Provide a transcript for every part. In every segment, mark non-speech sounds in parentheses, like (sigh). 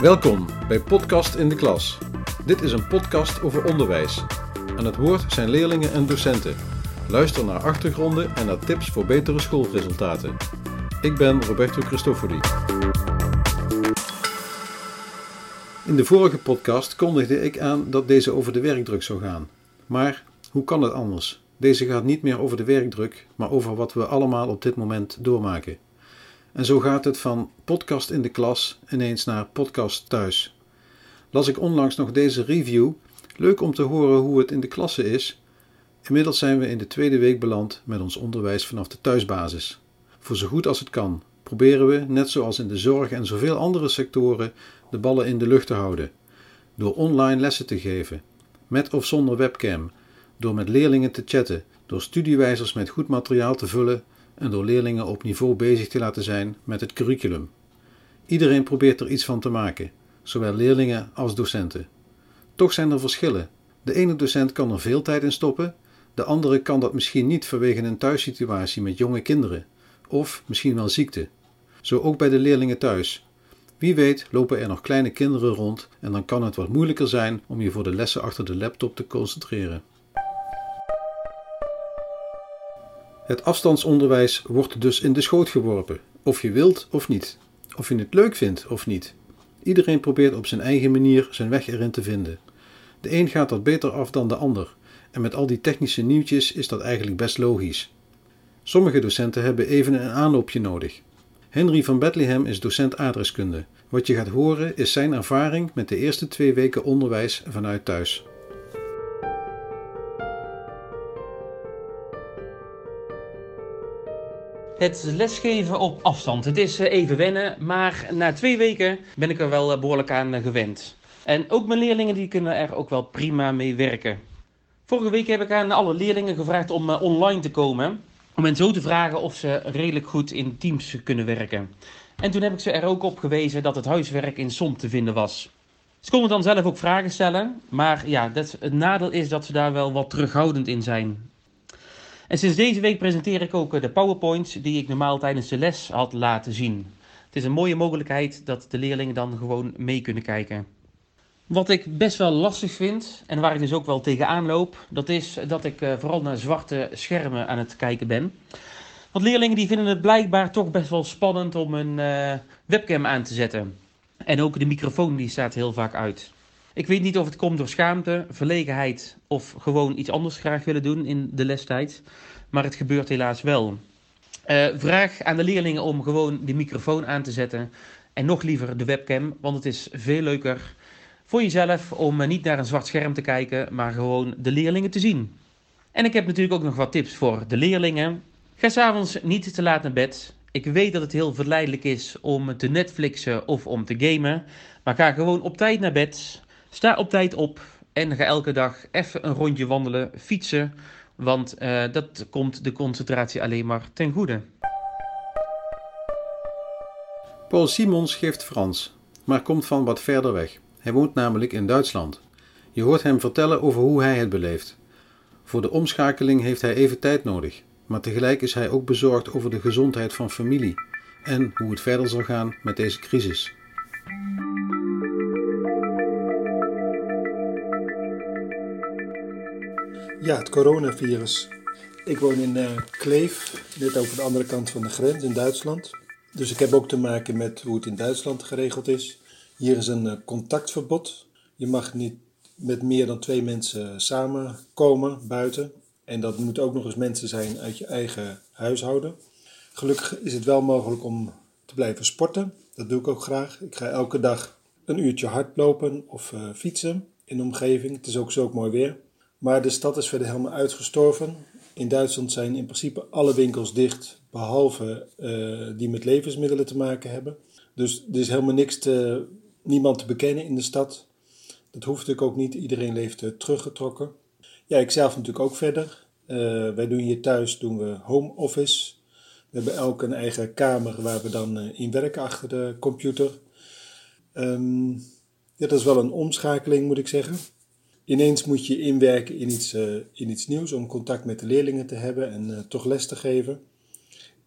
Welkom bij Podcast in de Klas. Dit is een podcast over onderwijs. Aan het woord zijn leerlingen en docenten. Luister naar achtergronden en naar tips voor betere schoolresultaten. Ik ben Roberto Cristofori. In de vorige podcast kondigde ik aan dat deze over de werkdruk zou gaan. Maar hoe kan het anders? Deze gaat niet meer over de werkdruk, maar over wat we allemaal op dit moment doormaken. En zo gaat het van podcast in de klas ineens naar podcast thuis. Las ik onlangs nog deze review. Leuk om te horen hoe het in de klasse is. Inmiddels zijn we in de tweede week beland met ons onderwijs vanaf de thuisbasis. Voor zo goed als het kan proberen we, net zoals in de zorg en zoveel andere sectoren, de ballen in de lucht te houden. Door online lessen te geven, met of zonder webcam, door met leerlingen te chatten, door studiewijzers met goed materiaal te vullen en door leerlingen op niveau bezig te laten zijn met het curriculum. Iedereen probeert er iets van te maken, zowel leerlingen als docenten. Toch zijn er verschillen. De ene docent kan er veel tijd in stoppen, de andere kan dat misschien niet vanwege een thuissituatie met jonge kinderen, of misschien wel ziekte. Zo ook bij de leerlingen thuis. Wie weet lopen er nog kleine kinderen rond en dan kan het wat moeilijker zijn om je voor de lessen achter de laptop te concentreren. Het afstandsonderwijs wordt dus in de schoot geworpen, of je wilt of niet, of je het leuk vindt of niet. Iedereen probeert op zijn eigen manier zijn weg erin te vinden. De een gaat dat beter af dan de ander, en met al die technische nieuwtjes is dat eigenlijk best logisch. Sommige docenten hebben even een aanloopje nodig. Henry van Bethlehem is docent aardrijkskunde. Wat je gaat horen is zijn ervaring met de eerste twee weken onderwijs vanuit thuis. Het lesgeven op afstand. Het is eh, even wennen, maar na twee weken ben ik er wel eh, behoorlijk aan eh, gewend. En ook mijn leerlingen die kunnen er ook wel prima mee werken. Vorige week heb ik aan alle leerlingen gevraagd om online te komen. Om hen zo te vragen of ze redelijk goed in teams kunnen werken. En toen heb ik ze er ook op gewezen dat het huiswerk in som te vinden was. Ze konden dan zelf ook vragen stellen, maar ja, dat, het nadeel is dat ze daar wel wat terughoudend in zijn. En sinds deze week presenteer ik ook eh, de PowerPoints die ik normaal tijdens de les had laten zien. Het is een mooie mogelijkheid dat de leerlingen dan gewoon mee kunnen kijken. Wat ik best wel lastig vind en waar ik dus ook wel tegenaan loop, dat is dat ik eh, vooral naar zwarte schermen aan het kijken ben. Want leerlingen die vinden het blijkbaar toch best wel spannend om een uh, webcam aan te zetten. En ook de microfoon die staat heel vaak uit. Ik weet niet of het komt door schaamte, verlegenheid of gewoon iets anders graag willen doen in de lestijd. Maar het gebeurt helaas wel. Uh, vraag aan de leerlingen om gewoon de microfoon aan te zetten. En nog liever de webcam, want het is veel leuker voor jezelf om niet naar een zwart scherm te kijken, maar gewoon de leerlingen te zien. En ik heb natuurlijk ook nog wat tips voor de leerlingen. Ga s'avonds niet te laat naar bed. Ik weet dat het heel verleidelijk is om te Netflixen of om te gamen. Maar ga gewoon op tijd naar bed. Sta op tijd op en ga elke dag even een rondje wandelen, fietsen, want uh, dat komt de concentratie alleen maar ten goede. Paul Simons geeft Frans, maar komt van wat verder weg. Hij woont namelijk in Duitsland. Je hoort hem vertellen over hoe hij het beleeft. Voor de omschakeling heeft hij even tijd nodig, maar tegelijk is hij ook bezorgd over de gezondheid van familie en hoe het verder zal gaan met deze crisis. Ja, het coronavirus. Ik woon in uh, Kleef, net over de andere kant van de grens in Duitsland. Dus ik heb ook te maken met hoe het in Duitsland geregeld is. Hier is een uh, contactverbod. Je mag niet met meer dan twee mensen samenkomen buiten. En dat moeten ook nog eens mensen zijn uit je eigen huishouden. Gelukkig is het wel mogelijk om te blijven sporten. Dat doe ik ook graag. Ik ga elke dag een uurtje hardlopen of uh, fietsen in de omgeving. Het is ook zo mooi weer. Maar de stad is verder helemaal uitgestorven. In Duitsland zijn in principe alle winkels dicht, behalve uh, die met levensmiddelen te maken hebben. Dus er is helemaal niks te, niemand te bekennen in de stad. Dat hoeft natuurlijk ook niet. Iedereen leeft uh, teruggetrokken. Ja, ik zelf natuurlijk ook verder. Uh, wij doen hier thuis doen we home office. We hebben elk een eigen kamer waar we dan in werken achter de computer. Um, ja, dat is wel een omschakeling, moet ik zeggen ineens moet je inwerken in iets, uh, in iets nieuws om contact met de leerlingen te hebben en uh, toch les te geven.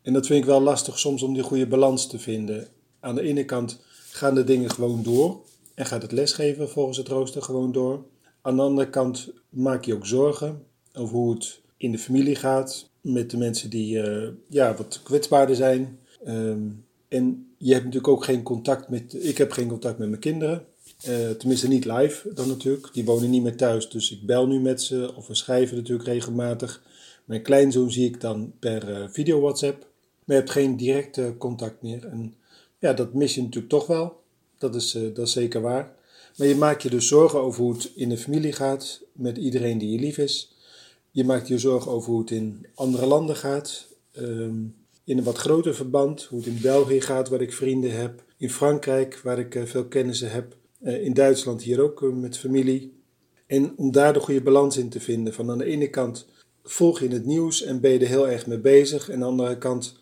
En dat vind ik wel lastig soms om die goede balans te vinden. Aan de ene kant gaan de dingen gewoon door en gaat het lesgeven volgens het rooster gewoon door. Aan de andere kant maak je ook zorgen over hoe het in de familie gaat met de mensen die uh, ja, wat kwetsbaarder zijn. Um, en je hebt natuurlijk ook geen contact met. Ik heb geen contact met mijn kinderen. Uh, tenminste, niet live dan natuurlijk. Die wonen niet meer thuis, dus ik bel nu met ze. Of we schrijven natuurlijk regelmatig. Mijn kleinzoon zie ik dan per uh, video WhatsApp. Maar je hebt geen directe contact meer. En ja, dat mis je natuurlijk toch wel. Dat is, uh, dat zeker waar. Maar je maakt je dus zorgen over hoe het in de familie gaat. Met iedereen die je lief is. Je maakt je zorgen over hoe het in andere landen gaat. Um, in een wat groter verband. Hoe het in België gaat, waar ik vrienden heb. In Frankrijk, waar ik veel kennissen heb. Uh, in Duitsland hier ook uh, met familie. En om daar de goede balans in te vinden. Van aan de ene kant volg je het nieuws en ben je er heel erg mee bezig. En aan de andere kant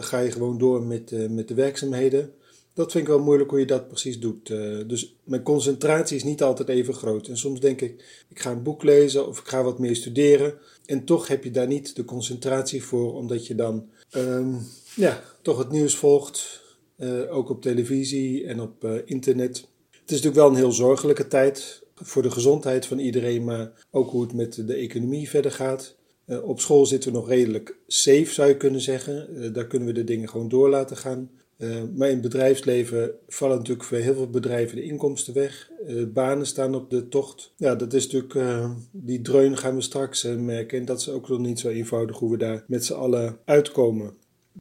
ga je gewoon door met, met de werkzaamheden. Dat vind ik wel moeilijk hoe je dat precies doet. dus mijn concentratie is niet altijd even groot. En soms denk ik, ik ga een boek lezen of ik ga wat meer studeren. En toch heb je daar niet de concentratie voor, omdat je dan um, ja, toch het nieuws volgt. Ook op televisie en op internet. Het is natuurlijk wel een heel zorgelijke tijd voor de gezondheid van iedereen, maar ook hoe het met de economie verder gaat. Uh, op school zitten we nog redelijk safe, zou je kunnen zeggen. daar kunnen we de dingen gewoon door laten gaan. maar in het bedrijfsleven vallen natuurlijk voor heel veel bedrijven de inkomsten weg. banen staan op de tocht. Ja, dat is natuurlijk, die dreun gaan we straks merken. En dat is ook nog niet zo eenvoudig hoe we daar met z'n allen uitkomen.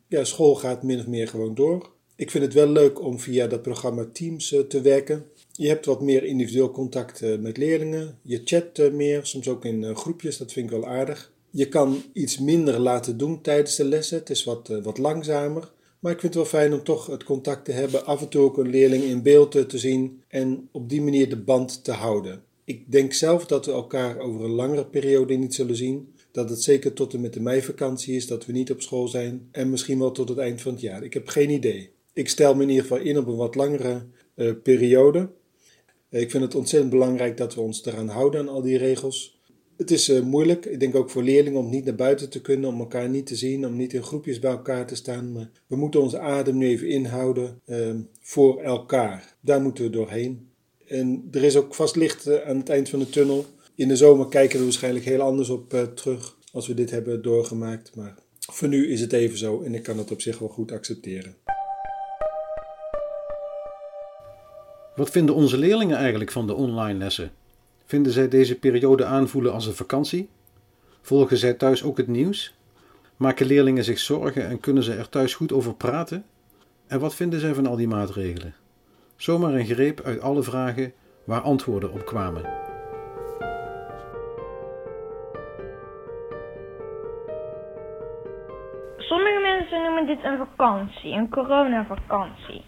Ja, school gaat min of meer gewoon door. Ik vind het wel leuk om via dat programma Teams te werken. Je hebt wat meer individueel contact met leerlingen. Je chat meer, soms ook in groepjes. Dat vind ik wel aardig. Je kan iets minder laten doen tijdens de lessen. Het is wat, wat langzamer. Maar ik vind het wel fijn om toch het contact te hebben. Af en toe ook een leerling in beeld te zien. En op die manier de band te houden. Ik denk zelf dat we elkaar over een langere periode niet zullen zien. Dat het zeker tot en met de meivakantie is dat we niet op school zijn. En misschien wel tot het eind van het jaar. Ik heb geen idee. Ik stel me in ieder geval in op een wat langere periode. Ik vind het ontzettend belangrijk dat we ons eraan houden aan al die regels. Het is uh, moeilijk, ik denk ook voor leerlingen om niet naar buiten te kunnen, om elkaar niet te zien, om niet in groepjes bij elkaar te staan. Maar we moeten onze adem nu even inhouden uh, voor elkaar. Daar moeten we doorheen. En er is ook vast licht uh, aan het eind van de tunnel. In de zomer kijken we waarschijnlijk heel anders op terug als we dit hebben doorgemaakt. Maar voor nu is het even zo en ik kan het op zich wel goed accepteren. Wat vinden onze leerlingen eigenlijk van de online lessen? Vinden zij deze periode aanvoelen als een vakantie? Volgen zij thuis ook het nieuws? Maken leerlingen zich zorgen en kunnen ze er thuis goed over praten? En wat vinden zij van al die maatregelen? Zomaar een greep uit alle vragen waar antwoorden op kwamen. Sommige mensen noemen dit een vakantie, een coronavakantie.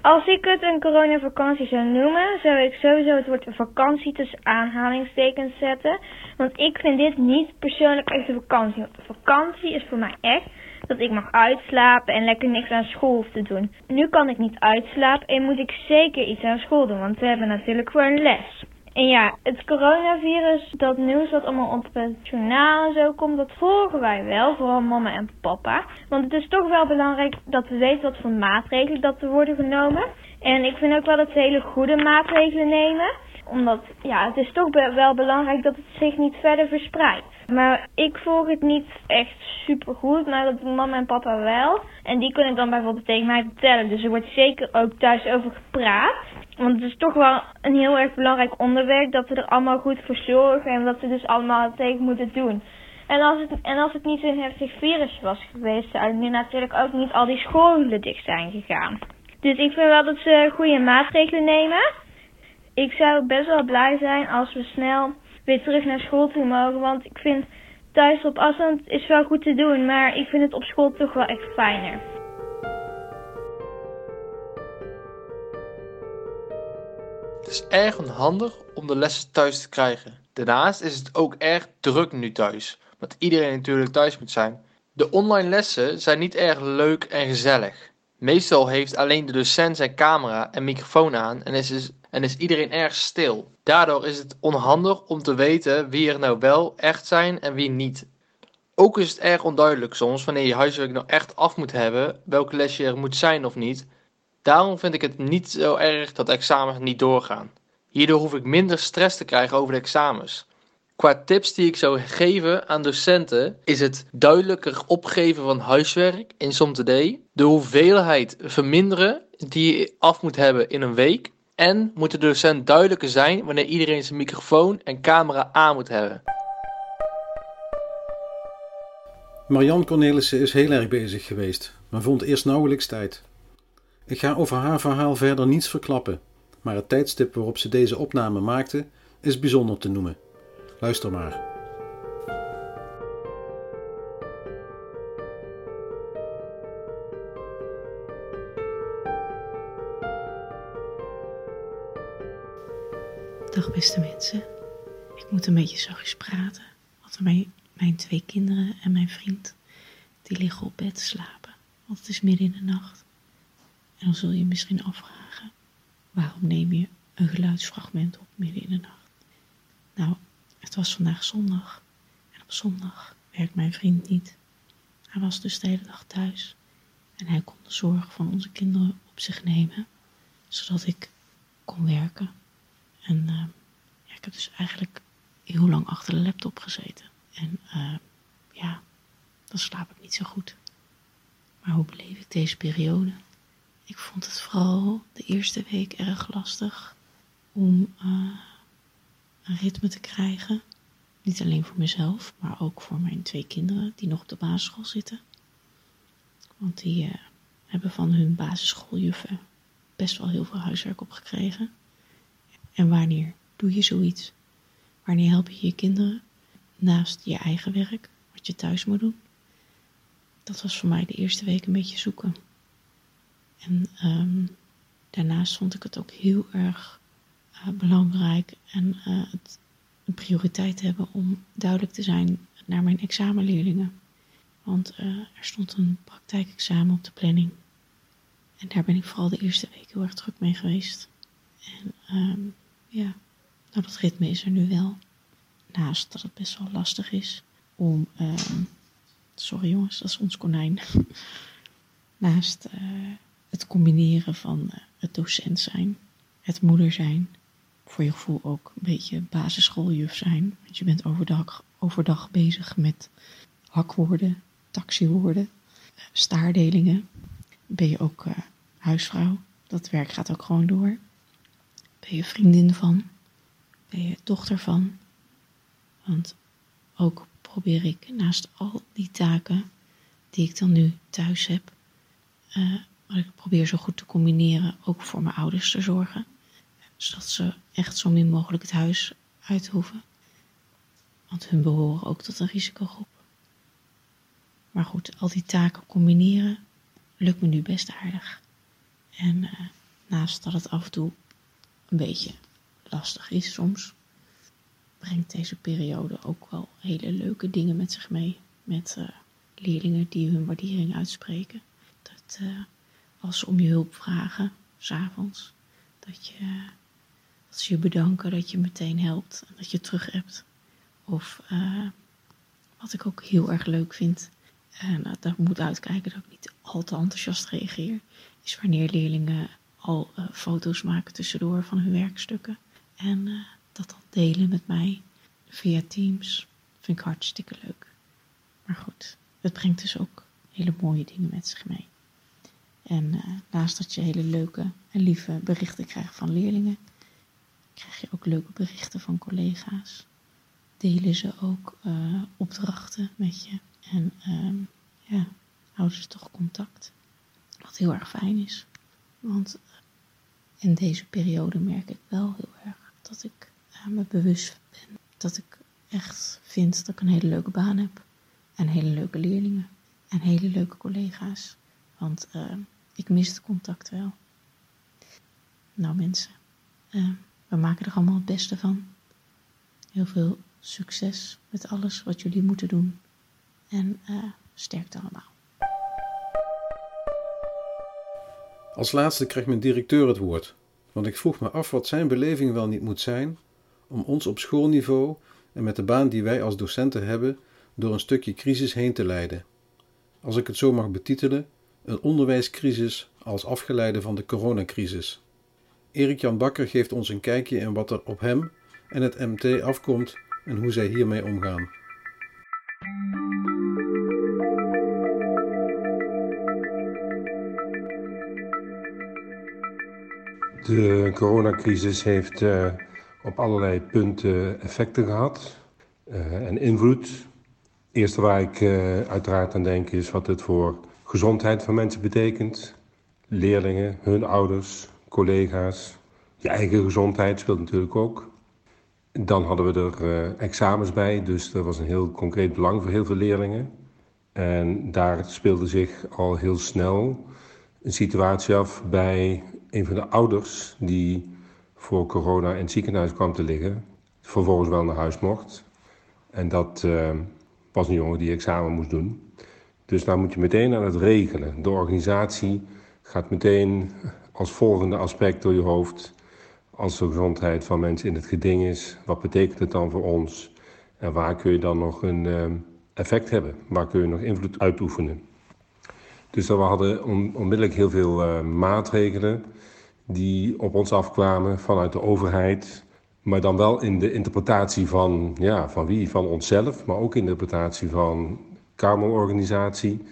Als ik het een coronavakantie zou noemen, zou ik sowieso het woord vakantie tussen aanhalingstekens zetten. Want ik vind dit niet persoonlijk echt een vakantie. Want een vakantie is voor mij echt dat ik mag uitslapen en lekker niks aan school hoef te doen. Nu kan ik niet uitslapen en moet ik zeker iets aan school doen, want we hebben natuurlijk gewoon les. En ja, het coronavirus, dat nieuws wat allemaal op het journaal en zo komt, dat volgen wij wel, vooral mama en papa. Want het is toch wel belangrijk dat we weten wat voor maatregelen dat er worden genomen. En ik vind ook wel dat ze hele goede maatregelen nemen. Omdat, ja, het is toch wel belangrijk dat het zich niet verder verspreidt. Maar ik volg het niet echt super goed, maar dat doen mama en papa wel. En die kunnen dan bijvoorbeeld tegen mij vertellen. Dus er wordt zeker ook thuis over gepraat. Want het is toch wel een heel erg belangrijk onderwerp dat we er allemaal goed voor zorgen en dat we dus allemaal tegen moeten doen. En als het, en als het niet zo'n heftig virus was geweest, zouden nu natuurlijk ook niet al die scholen dicht zijn gegaan. Dus ik vind wel dat ze goede maatregelen nemen. Ik zou best wel blij zijn als we snel weer terug naar school toe mogen, want ik vind thuis op afstand is wel goed te doen, maar ik vind het op school toch wel echt fijner. Is erg onhandig om de lessen thuis te krijgen. Daarnaast is het ook erg druk nu thuis, want iedereen natuurlijk thuis moet zijn. De online lessen zijn niet erg leuk en gezellig. Meestal heeft alleen de docent zijn camera en microfoon aan en is, en is iedereen erg stil. Daardoor is het onhandig om te weten wie er nou wel echt zijn en wie niet. Ook is het erg onduidelijk soms wanneer je huiswerk nou echt af moet hebben, welke les je er moet zijn of niet. Daarom vind ik het niet zo erg dat examens niet doorgaan. Hierdoor hoef ik minder stress te krijgen over de examens. Qua tips die ik zou geven aan docenten is het duidelijker opgeven van huiswerk in SomToday, de hoeveelheid verminderen die je af moet hebben in een week en moet de docent duidelijker zijn wanneer iedereen zijn microfoon en camera aan moet hebben. Marianne Cornelissen is heel erg bezig geweest, maar vond eerst nauwelijks tijd. Ik ga over haar verhaal verder niets verklappen, maar het tijdstip waarop ze deze opname maakte is bijzonder te noemen. Luister maar. Dag beste mensen. Ik moet een beetje zachtjes praten. Want mijn, mijn twee kinderen en mijn vriend, die liggen op bed te slapen. Want het is midden in de nacht. En dan zul je misschien afvragen, waarom neem je een geluidsfragment op midden in de nacht? Nou, het was vandaag zondag. En op zondag werkt mijn vriend niet. Hij was dus de hele dag thuis. En hij kon de zorg van onze kinderen op zich nemen, zodat ik kon werken. En uh, ja, ik heb dus eigenlijk heel lang achter de laptop gezeten. En uh, ja, dan slaap ik niet zo goed. Maar hoe beleef ik deze periode? Ik vond het vooral de eerste week erg lastig om uh, een ritme te krijgen. Niet alleen voor mezelf, maar ook voor mijn twee kinderen die nog op de basisschool zitten. Want die hebben van hun basisschooljuffen best wel heel veel huiswerk opgekregen. En wanneer doe je zoiets? Wanneer help je je kinderen naast je eigen werk, wat je thuis moet doen? Dat was voor mij de eerste week een beetje zoeken. En um, daarnaast vond ik het ook heel erg uh, belangrijk en uh, het een prioriteit hebben om duidelijk te zijn naar mijn examenleerlingen. Want uh, er stond een praktijkexamen op de planning. En daar ben ik vooral de eerste week heel erg druk mee geweest. En um, ja, nou dat ritme is er nu wel. Naast dat het best wel lastig is om, um, sorry jongens, dat is ons konijn. (laughs) Naast het combineren van uh, het docent zijn, het moeder zijn, voor je gevoel ook een beetje basisschooljuf zijn. Want je bent overdag, overdag bezig met hakwoorden, taxiwoorden, staardelingen. Ben je ook uh, huisvrouw, dat werk gaat ook gewoon door. Ben je vriendin van? Ben je dochter van? Want ook probeer ik naast al die taken die ik dan nu thuis heb, wat ik probeer zo goed te combineren, ook voor mijn ouders te zorgen. Zodat ze echt zo min mogelijk het huis uit hoeven. Want hun behoren ook tot een risicogroep. Maar goed, al die taken combineren lukt me nu best aardig. En uh, naast dat het af en toe een beetje lastig is soms, brengt deze periode ook wel hele leuke dingen met zich mee. Met uh, leerlingen die hun waardering uitspreken. Dat uh, ze om je hulp vragen, s'avonds, dat, je, dat ze je bedanken dat je meteen helpt en dat je terug hebt. Of uh, wat ik ook heel erg leuk vind, en daar moet uitkijken dat ik niet al te enthousiast reageer, is wanneer leerlingen al uh, foto's maken tussendoor van hun werkstukken. En uh, dat dan delen met mij via Teams. Vind ik hartstikke leuk. Maar goed, het brengt dus ook hele mooie dingen met zich mee. En uh, naast dat je hele leuke en lieve berichten krijgt van leerlingen, krijg je ook leuke berichten van collega's. Delen ze ook opdrachten met je. En um, ja, houden ze toch contact. Wat heel erg fijn is. Want in deze periode merk ik wel heel erg dat ik me bewust ben. Dat ik echt vind dat ik een hele leuke baan heb. En hele leuke leerlingen. En hele leuke collega's. Want uh, ik mis het contact wel. Nou mensen, uh, we maken er allemaal het beste van. Heel veel succes met alles wat jullie moeten doen. En sterkte allemaal. Als laatste kreeg mijn directeur het woord, want ik vroeg me af wat zijn beleving wel niet moet zijn om ons op schoolniveau en met de baan die wij als docenten hebben door een stukje crisis heen te leiden. Als ik het zo mag betitelen, een onderwijscrisis als afgeleide van de coronacrisis. Erik-Jan Bakker geeft ons een kijkje in wat er op hem en het MT afkomt en hoe zij hiermee omgaan. De coronacrisis heeft uh, op allerlei punten effecten gehad uh, en invloed. Het eerste waar ik uh, uiteraard aan denk is wat het voor gezondheid van mensen betekent. Leerlingen, hun ouders, collega's. Je eigen gezondheid speelt natuurlijk ook. Dan hadden we er examens bij, dus dat was een heel concreet belang voor heel veel leerlingen. En daar speelde zich al heel snel een situatie af bij een van de ouders die voor corona in het ziekenhuis kwam te liggen, vervolgens wel naar huis mocht. En dat uh, was een jongen die examen moest doen. Dus daar moet je meteen aan het regelen. De organisatie gaat meteen als volgende aspect door je hoofd. Als de gezondheid van mensen in het geding is, wat betekent het dan voor ons? En waar kun je dan nog een uh, effect hebben? Waar kun je nog invloed uitoefenen? Dus we hadden on onmiddellijk heel veel uh, maatregelen die op ons afkwamen vanuit de overheid. Maar dan wel in de interpretatie van, ja, van wie? Van onszelf, maar ook in de interpretatie van Kamerorganisatie,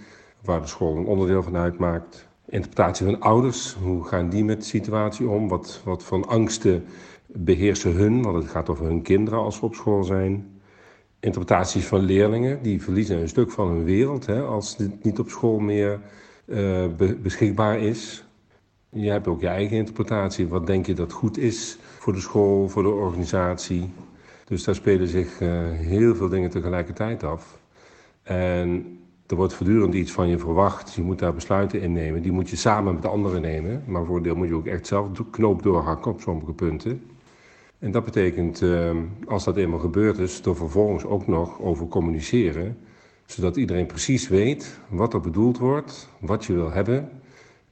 waar de school een onderdeel van uitmaakt. Interpretatie van ouders, hoe gaan die met de situatie om? Wat, wat van angsten beheersen hun, want het gaat over hun kinderen als ze op school zijn. Interpretaties van leerlingen, die verliezen een stuk van hun wereld hè, als dit niet op school meer uh, beschikbaar is. Je hebt ook je eigen interpretatie. Wat denk je dat goed is voor de school, voor de organisatie? Dus daar spelen zich uh, heel veel dingen tegelijkertijd af. En er wordt voortdurend iets van je verwacht. Je moet daar besluiten in nemen. Die moet je samen met anderen nemen. Maar voor een deel moet je ook echt zelf de knoop doorhakken op sommige punten. En dat betekent, uh, als dat eenmaal gebeurd is, er vervolgens ook nog over communiceren. Zodat iedereen precies weet wat er bedoeld wordt, wat je wil hebben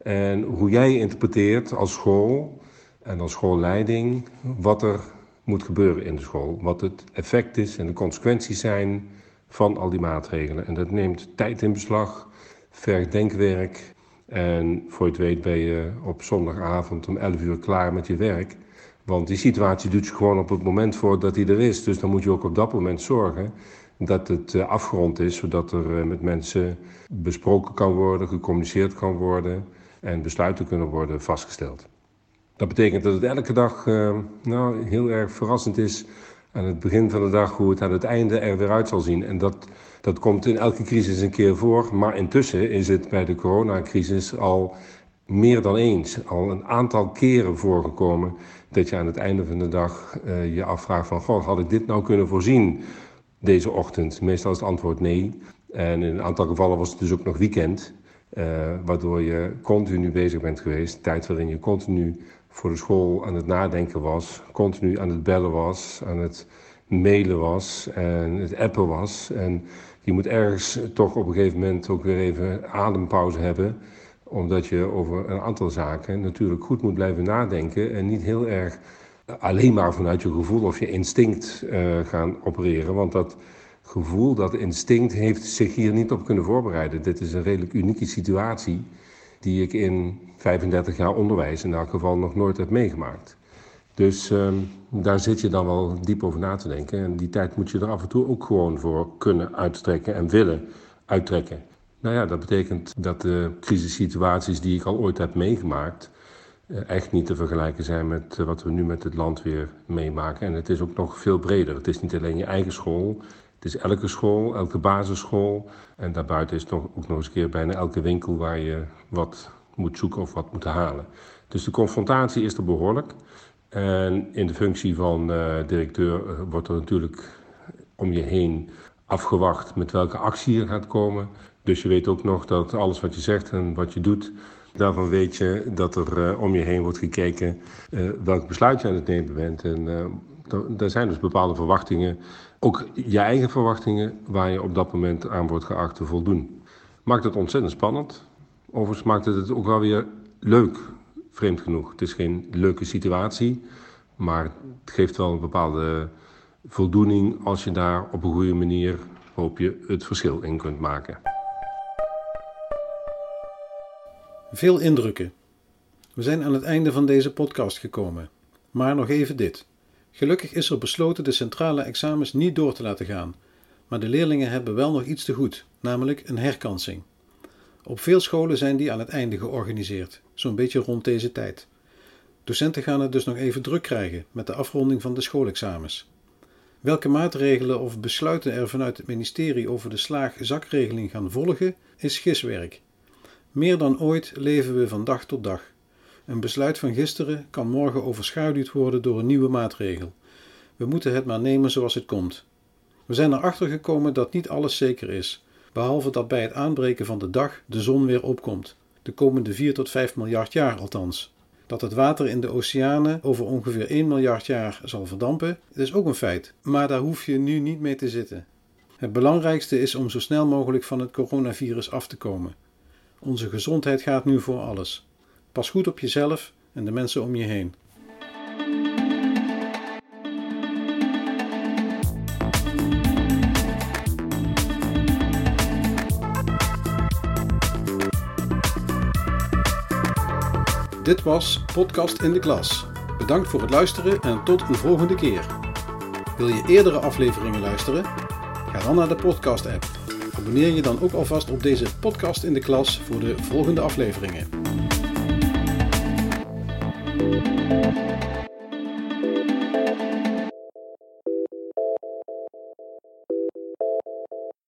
en hoe jij interpreteert als school en als schoolleiding wat er moet gebeuren in de school. Wat het effect is en de consequenties zijn van al die maatregelen. En dat neemt tijd in beslag, vergt denkwerk. En voor je het weet ben je op zondagavond om 11 uur klaar met je werk. Want die situatie doet zich gewoon op het moment voor dat die er is. Dus dan moet je ook op dat moment zorgen dat het eh, afgerond is, zodat er eh, met mensen besproken kan worden, gecommuniceerd kan worden en besluiten kunnen worden vastgesteld. Dat betekent dat het elke dag uh, nou, heel erg verrassend is aan het begin van de dag hoe het aan het einde er weer uit zal zien. En dat, dat komt in elke crisis een keer voor, maar intussen is het bij de coronacrisis al meer dan eens, al een aantal keren voorgekomen dat je aan het einde van de dag uh, je afvraagt van, goh, had ik dit nou kunnen voorzien deze ochtend? Meestal is het antwoord nee. En in een aantal gevallen was het dus ook nog weekend. Uh, waardoor je continu bezig bent geweest. Tijd waarin je continu voor de school aan het nadenken was. Continu aan het bellen was. Aan het mailen was. En het appen was. En je moet ergens toch op een gegeven moment ook weer even adempauze hebben. Omdat je over een aantal zaken natuurlijk goed moet blijven nadenken. En niet heel erg alleen maar vanuit je gevoel of je instinct uh, gaan opereren. Want dat gevoel, dat instinct heeft zich hier niet op kunnen voorbereiden. Dit is een redelijk unieke situatie die ik in 35 jaar onderwijs in elk geval nog nooit heb meegemaakt. Dus uh, daar zit je dan wel diep over na te denken. En die tijd moet je er af en toe ook gewoon voor kunnen uittrekken en willen uittrekken. Nou ja, dat betekent dat de crisissituaties die ik al ooit heb meegemaakt, eh, echt niet te vergelijken zijn met eh, wat we nu met het land weer meemaken. En het is ook nog veel breder. Het is niet alleen je eigen school, het is elke school, elke basisschool. En daarbuiten is nog, ook nog eens een keer bijna elke winkel waar je wat moet zoeken of wat moet halen. Dus de confrontatie is er behoorlijk. En in de functie van uh, directeur uh, wordt er natuurlijk om je heen afgewacht met welke actie er gaat komen. Dus je weet ook nog dat alles wat je zegt en wat je doet, daarvan weet je dat er uh, om je heen wordt gekeken welk besluit je aan het nemen bent. En er zijn dus bepaalde verwachtingen ook je eigen verwachtingen waar je op dat moment aan wordt geacht te voldoen. Maakt het ontzettend spannend. Overigens maakt het het ook wel weer leuk, vreemd genoeg. Het is geen leuke situatie, maar het geeft wel een bepaalde voldoening als je daar op een goede manier, hoop je, het verschil in kunt maken. Veel indrukken. We zijn aan het einde van deze podcast gekomen. Maar nog even dit. Gelukkig is er besloten de centrale examens niet door te laten gaan. Maar de leerlingen hebben wel nog iets te goed, namelijk een herkansing. Op veel scholen zijn die aan het einde georganiseerd, zo'n beetje rond deze tijd. Docenten gaan het dus nog even druk krijgen met de afronding van de schoolexamens. Welke maatregelen of besluiten er vanuit het ministerie over de slaag-zakregeling gaan volgen, is giswerk. Meer dan ooit leven we van dag tot dag. Een besluit van gisteren kan morgen overschaduwd worden door een nieuwe maatregel. We moeten het maar nemen zoals het komt. We zijn erachter gekomen dat niet alles zeker is, behalve dat bij het aanbreken van de dag de zon weer opkomt, de komende 4 tot 5 miljard jaar althans. Dat het water in de oceanen over ongeveer 1 miljard jaar zal verdampen, is ook een feit, maar daar hoef je nu niet mee te zitten. Het belangrijkste is om zo snel mogelijk van het coronavirus af te komen. Onze gezondheid gaat nu voor alles. Pas goed op jezelf en de mensen om je heen. Dit was Podcast in de Klas. Bedankt voor het luisteren en tot een volgende keer. Wil je eerdere afleveringen luisteren? Ga dan naar de podcast-app. Abonneer je dan ook alvast op deze Podcast in de Klas voor de volgende afleveringen.